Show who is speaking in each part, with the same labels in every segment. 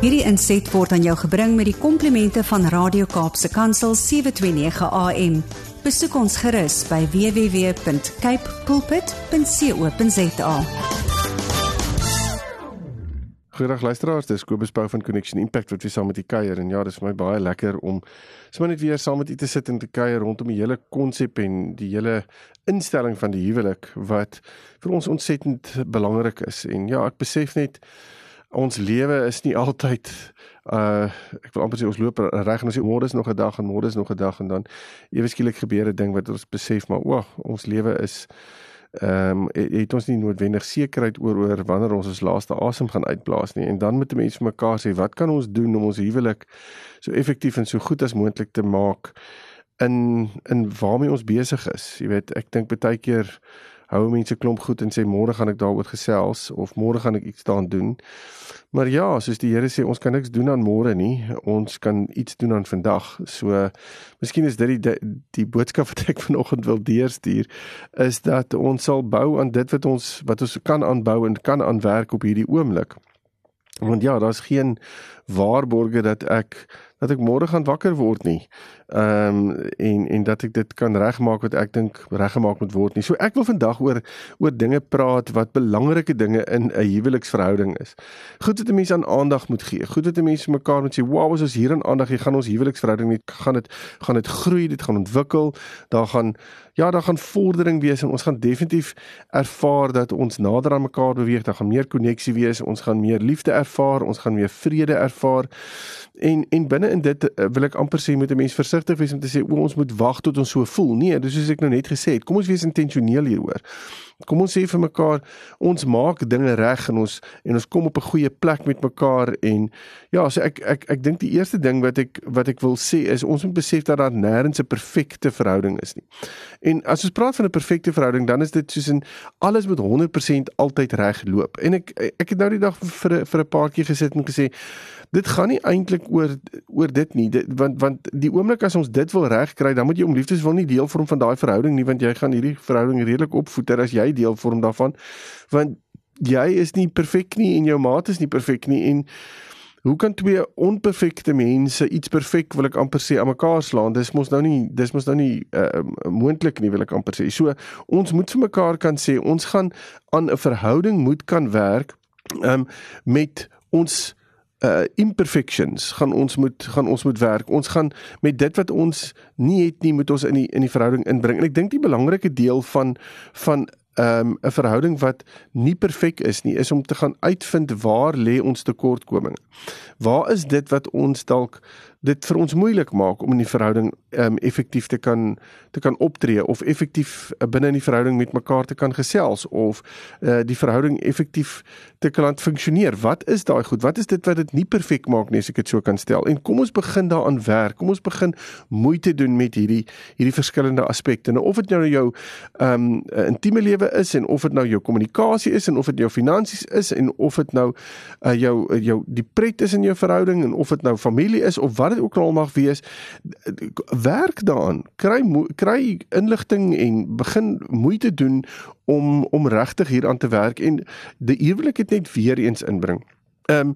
Speaker 1: Hierdie inset word aan jou gebring met die komplimente van Radio Kaapse Kansel 729 AM. Besoek ons gerus by www.cape pulpit.co.za.
Speaker 2: Goeiedag luisteraars, dis Kobus Pau van Connection Impact wat weer saam met u kuier en ja, dis vir my baie lekker om sommer net weer saam met u te sit en te kuier rondom die hele konsep en die hele instelling van die huwelik wat vir ons ontsettend belangrik is. En ja, ek besef net ons lewe is nie altyd uh ek wil amper sê ons loop reg en ons sê môre is nog 'n dag en môre is nog 'n dag en dan ewe skielik gebeur 'n ding wat ons besef maar o, ons lewe is ehm um, het ons nie noodwendig sekerheid oor oor wanneer ons ons laaste asem gaan uitblaas nie. En dan moet mense vir mekaar sê wat kan ons doen om ons huwelik so effektief en so goed as moontlik te maak in in waarmee ons besig is? Jy weet ek dink baie keer hou mense klomp goed en sê môre gaan ek daaroor gesels of môre gaan ek iets daaraan doen. Maar ja, soos die Here sê, ons kan niks doen aan môre nie. Ons kan iets doen aan vandag. So miskien is dit die die boodskap wat ek vanoggend wil deurstuur is dat ons sal bou aan dit wat ons wat ons kan aanbou en kan aanwerk op hierdie oomblik. Want ja, daar's geen waarborge dat ek dat ek môre gaan wakker word nie. Ehm um, en en dat ek dit kan regmaak wat ek dink reggemaak moet word nie. So ek wil vandag oor oor dinge praat wat belangrike dinge in 'n huweliksverhouding is. Goed dat 'n mens aan aandag moet gee. Goed dat 'n mens mekaar moet sê, "Wow, as ons hier aan aandag gee, gaan ons huweliksverhouding net gaan dit gaan dit groei, dit gaan ontwikkel. Daar gaan ja, daar gaan vordering wees en ons gaan definitief ervaar dat ons nader aan mekaar beweeg. Daar gaan meer koneksie wees. Ons gaan meer liefde ervaar. Ons gaan meer vrede ervaar. En en binne in dit uh, wil ek amper sê moet 'n mens versigtig wees om te sê o ons moet wag tot ons so voel. Nee, dis soos ek nou net gesê het. Kom ons wees intentioneel hieroor. Kom ons sê vir mekaar ons maak dinge reg en ons en ons kom op 'n goeie plek met mekaar en ja, so ek ek ek dink die eerste ding wat ek wat ek wil sê is ons moet besef dat daar nêrens 'n perfekte verhouding is nie. En as ons praat van 'n perfekte verhouding, dan is dit soos in alles moet 100% altyd reg loop. En ek ek het nou die dag vir vir 'n paar keer gesit en gesê dit gaan nie eintlik oor oor dit nie. Dit, want want die oomblik as ons dit wil regkry dan moet jy om liefdes wil nie deel vorm van daai verhouding nie want jy gaan hierdie verhouding redelik opvoeter as jy deel vorm daarvan. Want jy is nie perfek nie en jou maat is nie perfek nie en hoe kan twee onperfekte mense iets perfek wil ek amper sê aan mekaar slaan? Dis mos nou nie dis mos nou nie uh, moontlik nie wil ek amper sê. So ons moet vir mekaar kan sê ons gaan aan 'n verhouding moet kan werk um, met ons uh imperfections gaan ons moet gaan ons moet werk. Ons gaan met dit wat ons nie het nie moet ons in die in die verhouding inbring. En ek dink die belangrike deel van van um 'n verhouding wat nie perfek is nie is om te gaan uitvind waar lê ons tekortkominge. Waar is dit wat ons dalk dit vir ons moeilik maak om in die verhouding um effektief te kan te kan optree of effektief uh, binne in die verhouding met mekaar te kan gesels of uh, die verhouding effektief te kan funksioneer. Wat is daai goed? Wat is dit wat dit nie perfek maak nie as ek dit so kan stel? En kom ons begin daaraan werk. Kom ons begin moeite doen met hierdie hierdie verskillende aspekte. Nou of dit nou jou um intieme lewe is en of dit nou jou kommunikasie is en of dit jou finansies is en of dit nou uh, jou jou die pret is in jou verhouding en of dit nou familie is of wat dit ook al mag wees, werk daaraan. Kry kry inligting en begin moeite doen om om regtig hieraan te werk en die huwelik het net weer eens inbring. Ehm um,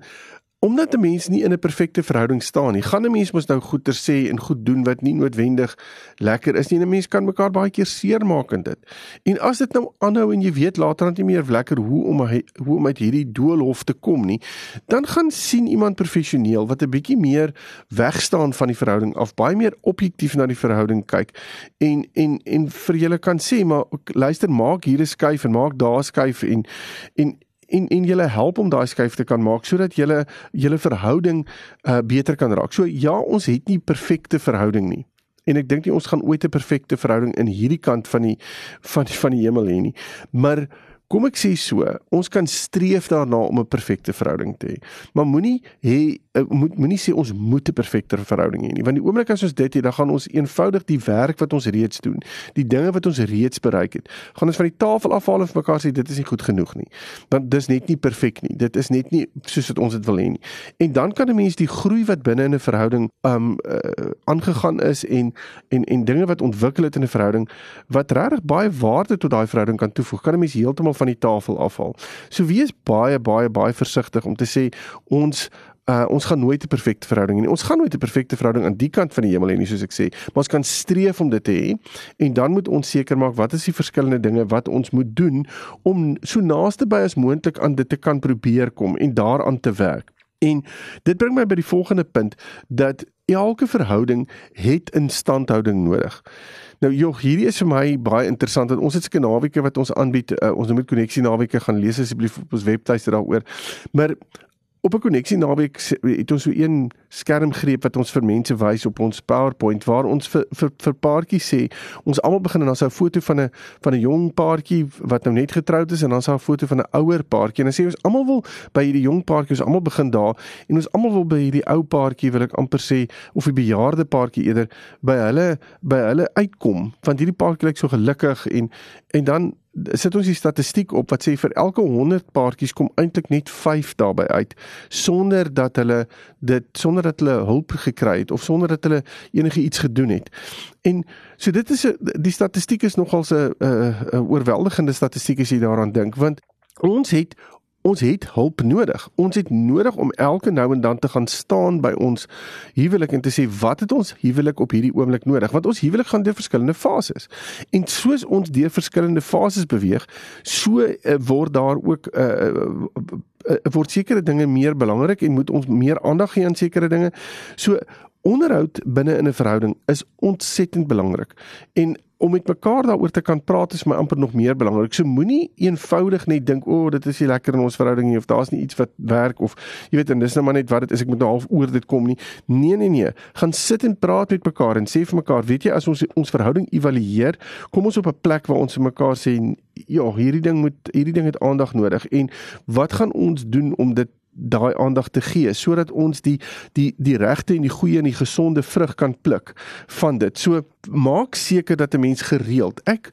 Speaker 2: omdat 'n mens nie in 'n perfekte verhouding staan nie, gaan 'n mens mos nou goeie sê en goed doen wat nie noodwendig lekker is nie. 'n Mens kan mekaar baie keer seermaak in dit. En as dit nou aanhou en jy weet later dan nie meer lekker hoe om hoe om uit hierdie doolhof te kom nie, dan gaan sien iemand professioneel wat 'n bietjie meer wegstaan van die verhouding af, baie meer objektief na die verhouding kyk en en en vir julle kan sê maar luister, maak hier 'n skuif en maak daar 'n skuif en en en en julle help om daai skuif te kan maak sodat julle julle verhouding uh, beter kan raak. So ja, ons het nie perfekte verhouding nie. En ek dink nie ons gaan ooit 'n perfekte verhouding in hierdie kant van die van die, van die hemel hê nie. Maar Kom ek sê so, ons kan streef daarna om 'n perfekte verhouding te hê. Maar moenie hê moet moenie sê ons moet 'n perfekte verhouding hê nie, want die oomblik as ons dit het, dan gaan ons eenvoudig die werk wat ons reeds doen, die dinge wat ons reeds bereik het, gaan ons van die tafel afhaal en vir mekaar sê dit is nie goed genoeg nie. Want dis net nie perfek nie. Dit is net nie soos wat ons dit wil hê nie. En dan kan 'n mens die groei wat binne in 'n verhouding um uh, aangegaan is en en en dinge wat ontwikkel het in 'n verhouding wat regtig baie waarde tot daai verhouding kan toevoeg, kan 'n mens heeltemal van die tafel afhaal. So wees baie baie baie versigtig om te sê ons uh ons gaan nooit 'n perfekte verhouding hê. Ons gaan nooit 'n perfekte verhouding aan die kant van die hemel hê nie soos ek sê, maar ons kan streef om dit te hê en dan moet ons seker maak wat is die verskillende dinge wat ons moet doen om so naaste by as moontlik aan dit te kan probeer kom en daaraan te werk. En dit bring my by die volgende punt dat elke verhouding het instandhouding nodig. Nou joh, hierdie is vir my baie interessant want ons het seker naweke wat ons aanbied. Uh, ons moet koneksie naweke gaan lees asseblief op ons webtuiste daaroor. Maar op 'n koneksie naweek het ons so een skermgreep wat ons vir mense wys op ons PowerPoint waar ons vir vir, vir paartjies sê ons almal begin en dan sou 'n foto van 'n van 'n jong paartjie wat nou net getroud is en dan sou 'n foto van 'n ouer paartjie. En dan sê ons almal wil by hierdie jong paartjie ons almal begin daar en ons almal wil by hierdie ou paartjie wil ek amper sê of die bejaarde paartjie eerder by hulle by hulle uitkom want hierdie paartjie lyk so gelukkig en en dan sit ons die statistiek op wat sê vir elke 100 paartjies kom eintlik net 5 daarbey uit sonder dat hulle dit sonder dat hulle hulp gekry het of sonder dat hulle enige iets gedoen het. En so dit is 'n die statistiek is nogal 'n 'n oorweldigende statistiek as jy daaraan dink want ons het ons het hulp nodig. Ons het nodig om elke nou en dan te gaan staan by ons huwelik en te sê wat het ons huwelik op hierdie oomblik nodig? Want ons huwelik gaan deur verskillende fases. En soos ons deur verskillende fases beweeg, so uh, word daar ook 'n uh, uh, word sekere dinge meer belangrik en moet ons meer aandag gee aan sekere dinge. So onderhoud binne in 'n verhouding is ontsettend belangrik. En om met mekaar daaroor te kan praat is my amper nog meer belangrik. So moenie eenvoudig net dink, "O, oh, dit is nie lekker in ons verhouding nie of daar's nie iets wat werk of jy weet en dis nou maar net wat dit is, ek moet nou half oor dit kom nie." Nee, nee, nee. Gaan sit en praat met mekaar en sê vir mekaar, "Weet jy, as ons ons verhouding evalueer, kom ons op 'n plek waar ons vir mekaar sê, ja, hierdie ding moet hierdie ding het aandag nodig en wat gaan ons doen om dit daai aandag te gee sodat ons die die die regte en die goeie en die gesonde vrug kan pluk van dit. So maak seker dat 'n mens gereeld ek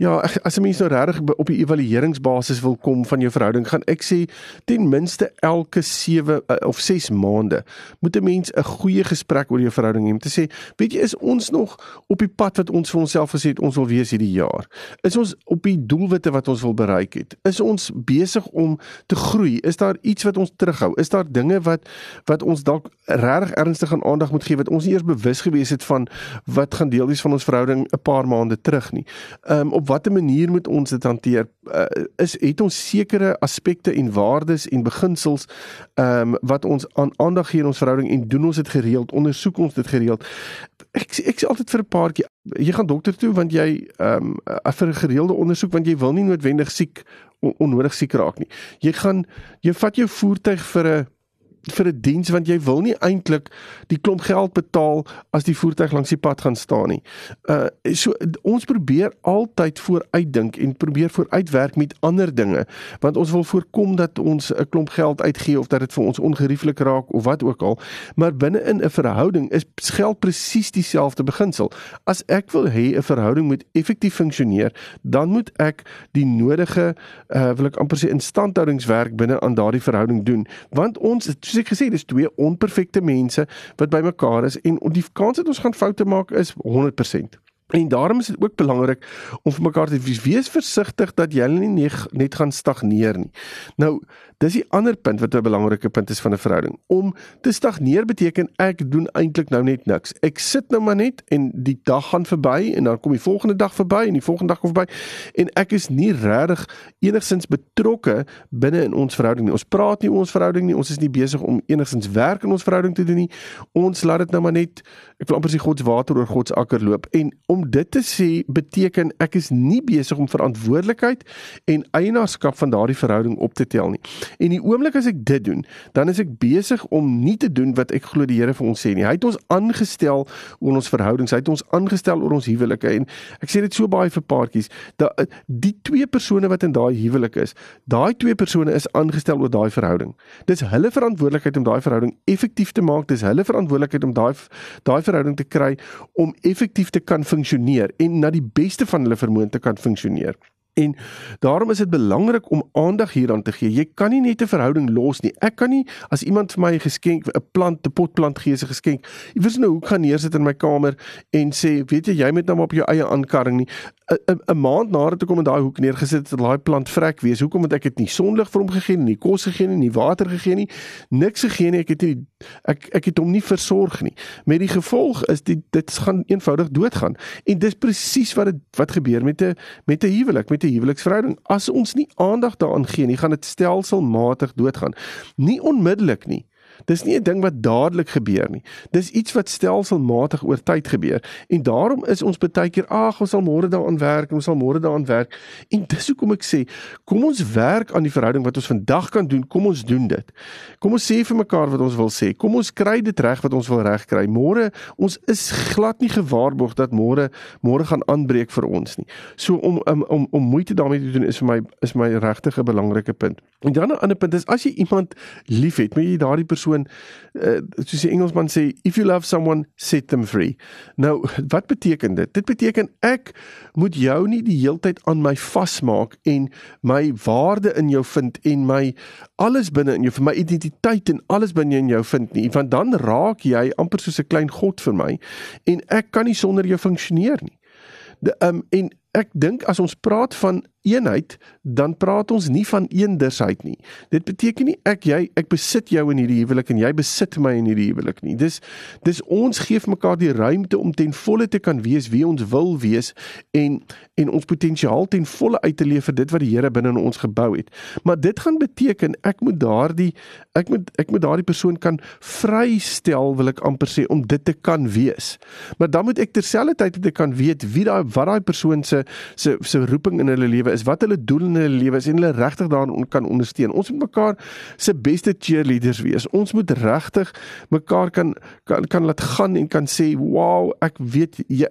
Speaker 2: Ja, as 'n mens nou regtig op die evalueringsbasis wil kom van jou verhouding, gaan ek sê ten minste elke 7 uh, eh, of 6 maande moet 'n mens 'n goeie gesprek oor jou verhouding hê om te sê, weet jy, is ons nog op die pad wat ons vir onsself gesê het ons wil wees hierdie jaar? Is ons op die doelwitte wat ons wil bereik het? Is ons besig om te groei? Is daar iets wat ons terughou? Is daar dinge wat wat ons dalk regtig ernstig aan aandag moet gee wat ons nie eers bewus gewees het van wat gaan deel wees van ons verhouding 'n paar maande terug nie? Ehm um, op watter manier moet ons dit hanteer? Uh, is het ons sekere aspekte en waardes en beginsels ehm um, wat ons aan aandag gee in ons verhouding en doen ons dit gereeld? Ondersoek ons dit gereeld? Ek ek sê altyd vir 'n paartjie, jy gaan dokter toe want jy ehm um, vir 'n gereelde ondersoek want jy wil nie noodwendig siek on, onnodig siek raak nie. Jy gaan jy vat jou voertuig vir 'n vir 'n diens want jy wil nie eintlik die klomp geld betaal as die voertuig langs die pad gaan staan nie. Uh so ons probeer altyd vooruitdink en probeer vooruitwerk met ander dinge want ons wil voorkom dat ons 'n klomp geld uitgee of dat dit vir ons ongerieflik raak of wat ook al. Maar binne in 'n verhouding is geld presies dieselfde beginsel. As ek wil hê 'n verhouding moet effektief funksioneer, dan moet ek die nodige uh wil ek amper sê instandhoudingswerk binne aan daardie verhouding doen want ons soos ek gesê dis twee onperfekte mense wat bymekaar is en die kans dat ons gaan foute maak is 100%. En daarom is dit ook belangrik om vir mekaar te wees, wees versigtig dat jy nie net gaan stagneer nie. Nou, dis die ander punt wat 'n belangrike punt is van 'n verhouding. Om te stagneer beteken ek doen eintlik nou net niks. Ek sit nou maar net en die dag gaan verby en dan kom die volgende dag verby en die volgende dag kom verby en ek is nie regtig enigsins betrokke binne in ons verhouding nie. Ons praat nie oor ons verhouding nie. Ons is nie besig om enigsins werk in ons verhouding te doen nie. Ons laat dit nou maar net ek wil amper sê God se water oor God se akker loop en om dit te sê beteken ek is nie besig om verantwoordelikheid en eienaarskap van daardie verhouding op te tel nie. En die oomblik as ek dit doen, dan is ek besig om nie te doen wat ek glo die Here vir ons sê nie. Hy het ons aangestel oor ons verhoudings. Hy het ons aangestel oor ons huwelike en ek sê dit so baie vir paartjies, dat die twee persone wat in daai huwelik is, daai twee persone is aangestel oor daai verhouding. Dis hulle verantwoordelikheid om daai verhouding effektief te maak. Dis hulle verantwoordelikheid om daai daai verhouding te kry om effektief te kan funksioneer en na die beste van hulle vermoë te kan funksioneer. En daarom is dit belangrik om aandag hieraan te gee. Jy kan nie net 'n verhouding los nie. Ek kan nie as iemand vir my 'n geskenk, 'n plant, 'n potplant gee as 'n geskenk, iewers in 'n hoek gaan neersit in my kamer en sê, "Weet jy, jy moet nou maar op jou eie aankarring nie." 'n maand nadat ek hom in daai hoek neergesit het, daai plant vrek wees. Hoekom het ek dit nie sonlig vir hom gegee nie, nie kos gegee nie, nie water gegee nie, niks gegee nie. Ek het nie ek ek het hom nie versorg nie. Met die gevolg is dit dit gaan eenvoudig doodgaan. En dis presies wat dit wat gebeur met 'n met 'n huwelik, met 'n huweliksverhouding. As ons nie aandag daaraan gee nie, gaan dit stelselmatig doodgaan. Nie onmiddellik nie. Dis nie 'n ding wat dadelik gebeur nie. Dis iets wat stelselmatig oor tyd gebeur. En daarom is ons baie keer, ag, ons sal môre daaraan werk, ons sal môre daaraan werk. En dis hoekom ek sê, kom ons werk aan die verhouding wat ons vandag kan doen. Kom ons doen dit. Kom ons sê vir mekaar wat ons wil sê. Kom ons kry dit reg wat ons wil regkry. Môre, ons is glad nie gewaarborg dat môre môre gaan aanbreek vir ons nie. So om om om, om moeite daarmee te doen is vir my is my regtig 'n belangrike punt. En dan 'n ander punt is as jy iemand liefhet, moet jy daardie persoon persoon uh, soos die Engelsman sê if you love someone set them free. Nou wat beteken dit? Dit beteken ek moet jou nie die heeltyd aan my vasmaak en my waarde in jou vind en my alles binne in jou vir my identiteit en alles binne in jou vind nie want dan raak jy amper soos 'n klein god vir my en ek kan nie sonder jou funksioneer nie. De, um, en ek dink as ons praat van eenheid, dan praat ons nie van eendersheid nie. Dit beteken nie ek jy ek besit jou in hierdie huwelik en jy besit my in hierdie huwelik nie. Dis dis ons gee mekaar die ruimte om ten volle te kan wees wie ons wil wees en en ons potensiaal ten volle uit te leef vir dit wat die Here binne in ons gebou het. Maar dit gaan beteken ek moet daardie ek moet ek moet daardie persoon kan vrystel wil ek amper sê om dit te kan wees. Maar dan moet ek terselfdertyd dit kan weet wie daai wat daai persoon se se se roeping in hulle lewe is, wat hulle doel in hulle lewe is en hulle regtig daarin kan ondersteun. Ons moet mekaar se beste cheerleaders wees. Ons moet regtig mekaar kan kan kan laat gaan en kan sê, "Wow, ek weet jy,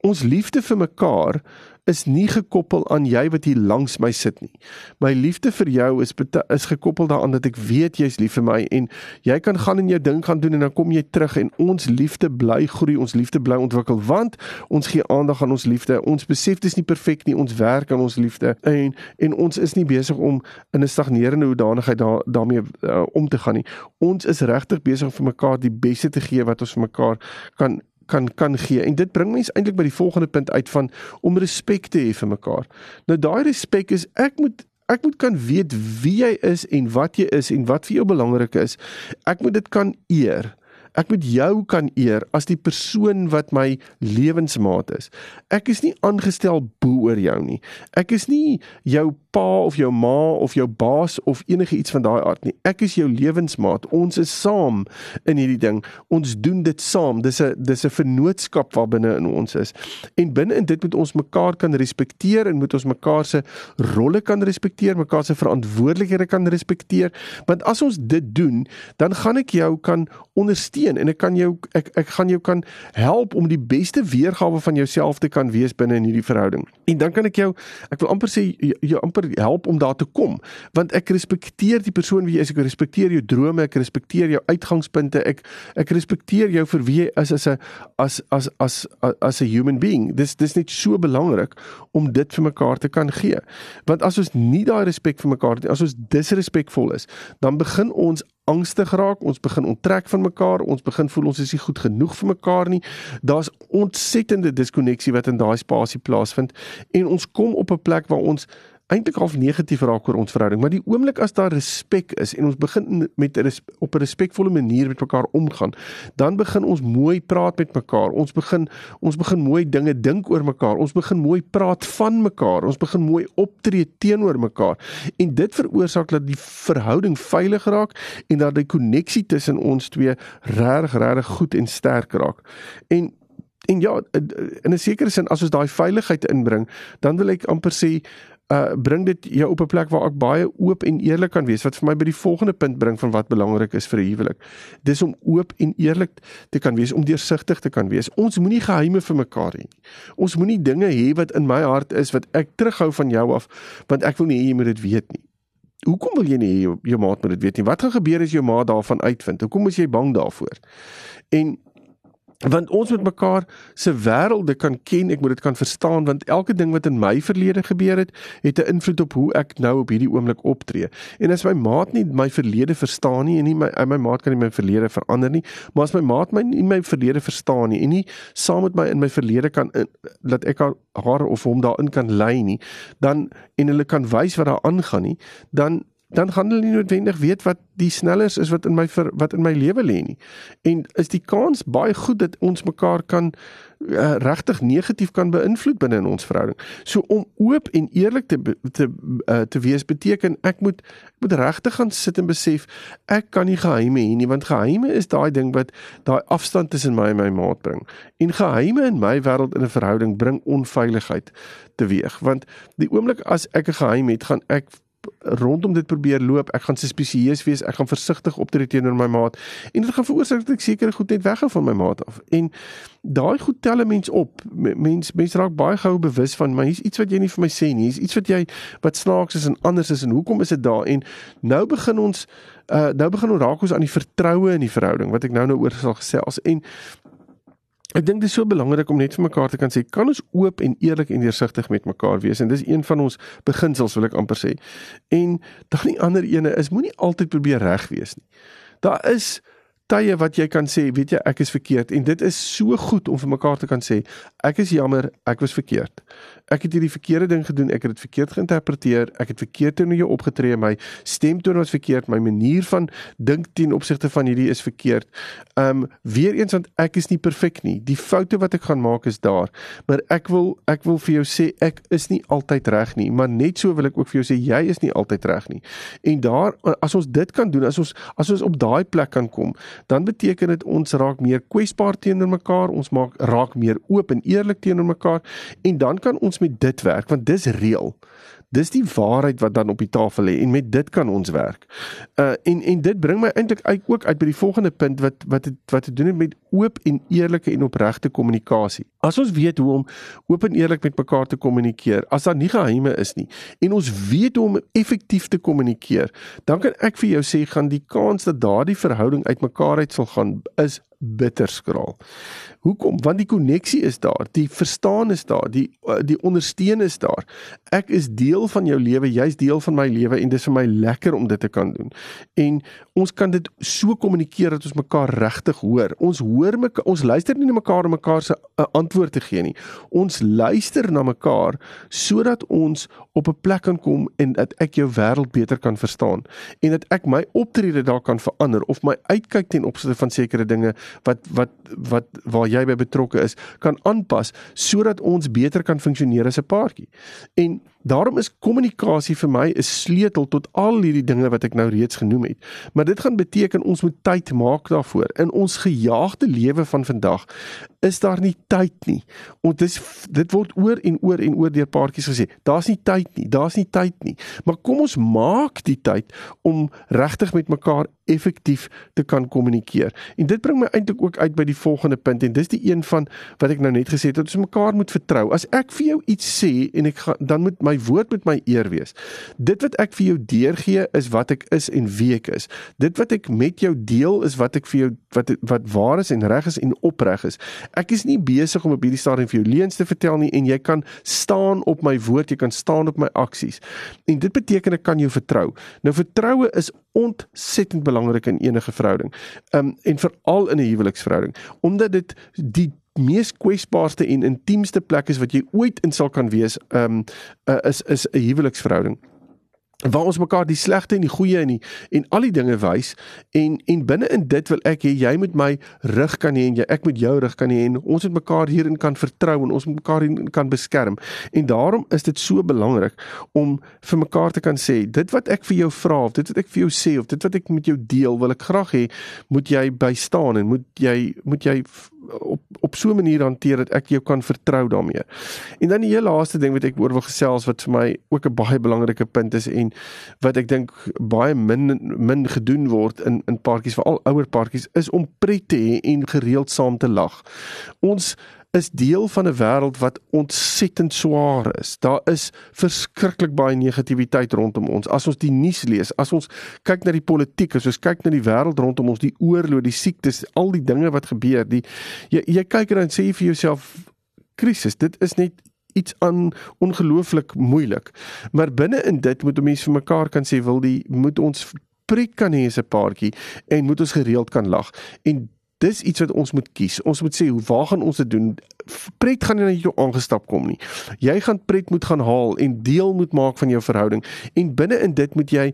Speaker 2: ons liefde vir mekaar is nie gekoppel aan jy wat hier langs my sit nie. My liefde vir jou is is gekoppel daaraan dat ek weet jy's lief vir my en jy kan gaan en jou ding gaan doen en dan kom jy terug en ons liefde bly groei, ons liefde bly ontwikkel want ons gee aandag aan ons liefde. Ons besef dit is nie perfek nie, ons werk aan ons liefde en en ons is nie besig om in 'n stagnerende hoedanigheid daar daarmee uh, om te gaan nie. Ons is regtig besig om vir mekaar die beste te gee wat ons vir mekaar kan kan kan gee. En dit bring mense eintlik by die volgende punt uit van om respek te hê vir mekaar. Nou daai respek is ek moet ek moet kan weet wie jy is en wat jy is en wat vir jou belangrik is. Ek moet dit kan eer. Ek moet jou kan eer as die persoon wat my lewensmaat is. Ek is nie aangestel bo oor jou nie. Ek is nie jou pa of jou ma of jou baas of enige iets van daai aard nie. Ek is jou lewensmaat. Ons is saam in hierdie ding. Ons doen dit saam. Dis 'n dis 'n vennootskap wat binne in ons is. En binne in dit moet ons mekaar kan respekteer en moet ons mekaar se rolle kan respekteer, mekaar se verantwoordelikhede kan respekteer. Want as ons dit doen, dan gaan ek jou kan ondersteun ondersteun en ek kan jou ek ek gaan jou kan help om die beste weergawe van jouself te kan wees binne in hierdie verhouding. En dan kan ek jou ek wil amper sê jou amper help om daar te kom want ek respekteer die persoon wie jy is, ek respekteer jou drome, ek respekteer jou uitgangspunte, ek ek respekteer jou vir wie jy is as 'n as as as as 'n human being. Dis dis net so belangrik om dit vir mekaar te kan gee. Want as ons nie daai respek vir mekaar het nie, as ons disrespekvol is, dan begin ons angstig raak, ons begin onttrek van mekaar, ons begin voel ons is nie goed genoeg vir mekaar nie. Daar's ontsettende diskonneksie wat in daai spasie plaasvind en ons kom op 'n plek waar ons eintlik half negatief raak oor ons verhouding, maar die oomblik as daar respek is en ons begin met op 'n respekvolle manier met mekaar omgaan, dan begin ons mooi praat met mekaar. Ons begin ons begin mooi dinge dink oor mekaar. Ons begin mooi praat van mekaar. Ons begin mooi optree teenoor mekaar. En dit veroorsaak dat die verhouding veilig raak en dat die koneksie tussen ons twee reg reg goed en sterk raak. En en ja, in 'n sekere sin as ons daai veiligheid inbring, dan wil ek amper sê uh bring dit jou op 'n plek waar ek baie oop en eerlik kan wees wat vir my by die volgende punt bring van wat belangrik is vir 'n huwelik. Dis om oop en eerlik te kan wees, om deursigtig te kan wees. Ons moenie geheime vir mekaar hê nie. Ons moenie dinge hê wat in my hart is wat ek terughou van jou af want ek wil nie hê jy moet dit weet nie. Hoekom wil jy nie hê jou, jou maat moet dit weet nie? Wat gaan gebeur as jou maat daarvan uitvind? Hoekom is jy bang daarvoor? En want ons moet mekaar se wêrelde kan ken, ek moet dit kan verstaan want elke ding wat in my verlede gebeur het, het 'n invloed op hoe ek nou op hierdie oomblik optree. En as my maat nie my verlede verstaan nie en nie my my maat kan nie my verlede verander nie, maar as my maat my nie my verlede verstaan nie en nie saam met my in my verlede kan dat ek haar of hom daarin kan lei nie, dan en hulle kan wys wat daar aangaan nie, dan dan gaan hulle nie noodwendig weet wat die snellers is wat in my ver, wat in my lewe lê nie. En is die kans baie goed dat ons mekaar kan uh, regtig negatief kan beïnvloed binne in ons verhouding. So om oop en eerlik te te uh, te wees beteken ek moet ek moet regtig gaan sit en besef ek kan nie geheime hê nie want geheime is daai ding wat daai afstand tussen my en my maat bring. En geheime in my wêreld in 'n verhouding bring onveiligheid teweeg want die oomblik as ek 'n geheim het gaan ek rondom dit probeer loop. Ek gaan spesieus wees. Ek gaan versigtig optree teenoor my maat en dit gaan veroorsaak dat ek sekere goed net weghou van my maat af. En daai goed tel 'n mens op. Mens mens raak baie gou bewus van, maar hier's iets wat jy nie vir my sê nie. Hier's iets wat jy wat snaaks is en anders is en hoekom is dit daar? En nou begin ons uh nou begin ons raak ons aan die vertroue in die verhouding wat ek nou nou oor sal gesels. En Ek dink dit is so belangrik om net vir mekaar te kan sê, kan ons oop en eerlik en deursigtig met mekaar wees en dis een van ons beginsels wil ek amper sê. En dan die ander ene is moenie altyd probeer reg wees nie. Daar is tye wat jy kan sê, weet jy, ek is verkeerd en dit is so goed om vir mekaar te kan sê, ek is jammer, ek was verkeerd ek het hierdie verkeerde ding gedoen, ek het dit verkeerd geïnterpreteer, ek het verkeerd teenoor jou opgetree, my stemtoon was verkeerd, my manier van dink teen opsigte van hierdie is verkeerd. Um weer eens want ek is nie perfek nie. Die foute wat ek gaan maak is daar, maar ek wil ek wil vir jou sê ek is nie altyd reg nie, maar net so wil ek ook vir jou sê jy is nie altyd reg nie. En daar as ons dit kan doen, as ons as ons op daai plek kan kom, dan beteken dit ons raak meer kwesbaar teenoor mekaar, ons maak raak meer oop en eerlik teenoor mekaar en dan kan ons met dit werk want dis reël. Dis die waarheid wat dan op die tafel lê en met dit kan ons werk. Uh en en dit bring my eintlik uit ook uit by die volgende punt wat wat het, wat te doen het met oop en eerlike en opregte kommunikasie. As ons weet hoe om oop en eerlik met mekaar te kommunikeer, as daar nie geheime is nie en ons weet hoe om effektief te kommunikeer, dan kan ek vir jou sê gaan die kans dat daardie verhouding uitmekaar uit sal gaan is bitterskraal. Hoekom? Want die koneksie is daar, die verstaan is daar, die eh, die ondersteuning is daar. Ek is deel van jou lewe, jy's deel van my lewe en dit is vir my lekker om dit te kan doen. En ons kan dit so kommunikeer dat ons mekaar regtig hoor. Ons hoor mekaar, ons luister nie na mekaar om mekaar se uh, antwoord te gee nie. Ons luister na mekaar sodat ons op 'n plek kan kom en dat ek jou wêreld beter kan verstaan en dat ek my optrede daar kan verander of my uitkyk ten opsigte van sekere dinge wat wat wat waar jy by betrokke is kan aanpas sodat ons beter kan funksioneer as 'n paartjie. En daarom is kommunikasie vir my 'n sleutel tot al hierdie dinge wat ek nou reeds genoem het. Maar dit gaan beteken ons moet tyd maak daarvoor. In ons gejaagde lewe van vandag is daar nie tyd nie. Ons dis dit word oor en oor en oor deur paartjies gesê. Daar's nie tyd nie. Daar's nie tyd nie. Maar kom ons maak die tyd om regtig met mekaar effektief te kan kommunikeer. En dit bring my eintlik ook uit by die volgende punt en dis die een van wat ek nou net gesê het dat ons mekaar moet vertrou. As ek vir jou iets sê en ek gaan dan moet my woord met my eer wees. Dit wat ek vir jou deurgee is wat ek is en wie ek is. Dit wat ek met jou deel is wat ek vir jou wat wat waar is en reg is en opreg is. Ek is nie besig om op hierdie stadium vir jou leuns te vertel nie en jy kan staan op my woord, jy kan staan op my aksies. En dit beteken ek kan jou vertrou. Nou vertroue is ontsettend belangrik in enige verhouding. Um en veral in 'n huweliksverhouding, omdat dit die mees kwesbaarste en intiemste plek is wat jy ooit in sal kan wees, um uh, is is 'n huweliksverhouding. Waar ons mekaar die slegte en die goeie en die en al die dinge wys en en binne in dit wil ek hê jy moet my rug kan hê en jy ek moet jou rug kan hê en ons moet mekaar hierin kan vertrou en ons moet mekaar hierin kan beskerm. En daarom is dit so belangrik om vir mekaar te kan sê dit wat ek vir jou vra of dit wat ek vir jou sê of dit wat ek met jou deel wil ek graag hê moet jy by staan en moet jy moet jy op op so 'n manier hanteer dat ek jou kan vertrou daarmee. En dan die heel laaste ding wat ek oor wil gesels wat vir my ook 'n baie belangrike punt is en wat ek dink baie min min gedoen word in in paartjies veral ouer paartjies is om pret te hê en gereeld saam te lag. Ons is deel van 'n wêreld wat ontsettend swaar is. Daar is verskriklik baie negativiteit rondom ons. As ons die nuus lees, as ons kyk na die politiek, as ons kyk na die wêreld rondom ons, die oorlog, die siektes, al die dinge wat gebeur, die jy jy kyk en dan sê jy vir jouself krisis. Dit is net iets aan ongelooflik moeilik. Maar binne in dit moet 'n mens vir mekaar kan sê wil die moet ons pret kan hê 'n paartjie en moet ons gereeld kan lag. En dis iets wat ons moet kies. Ons moet sê hoe waar gaan ons dit doen? Pret gaan nie net jou aangestap kom nie. Jy gaan pret moet gaan haal en deel moet maak van jou verhouding. En binne in dit moet jy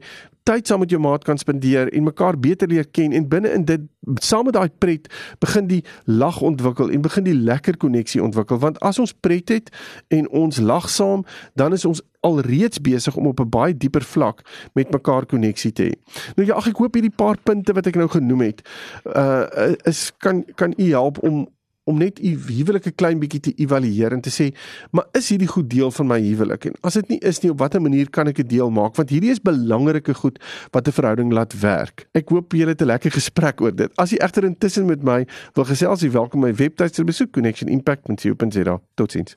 Speaker 2: tyd saam met jou maat kan spandeer en mekaar beter leer ken en binne in dit saam met daai pret begin die lag ontwikkel en begin die lekker koneksie ontwikkel want as ons pret het en ons lag saam dan is ons alreeds besig om op 'n baie dieper vlak met mekaar koneksie te hê. Nou ja, ag ek hoop hierdie paar punte wat ek nou genoem het uh is kan kan u help om om net u huwelik 'n klein bietjie te evalueer en te sê, maar is hierdie goed deel van my huwelik? En as dit nie is nie, op watter manier kan ek dit deel maak? Want hierdie is belangrike goed wat 'n verhouding laat werk. Ek hoop julle het 'n lekker gesprek oor dit. As jy egter intussen met my wil gesels, jy welkom my webtuiste besoek connectionimpact.co.za. Totsiens.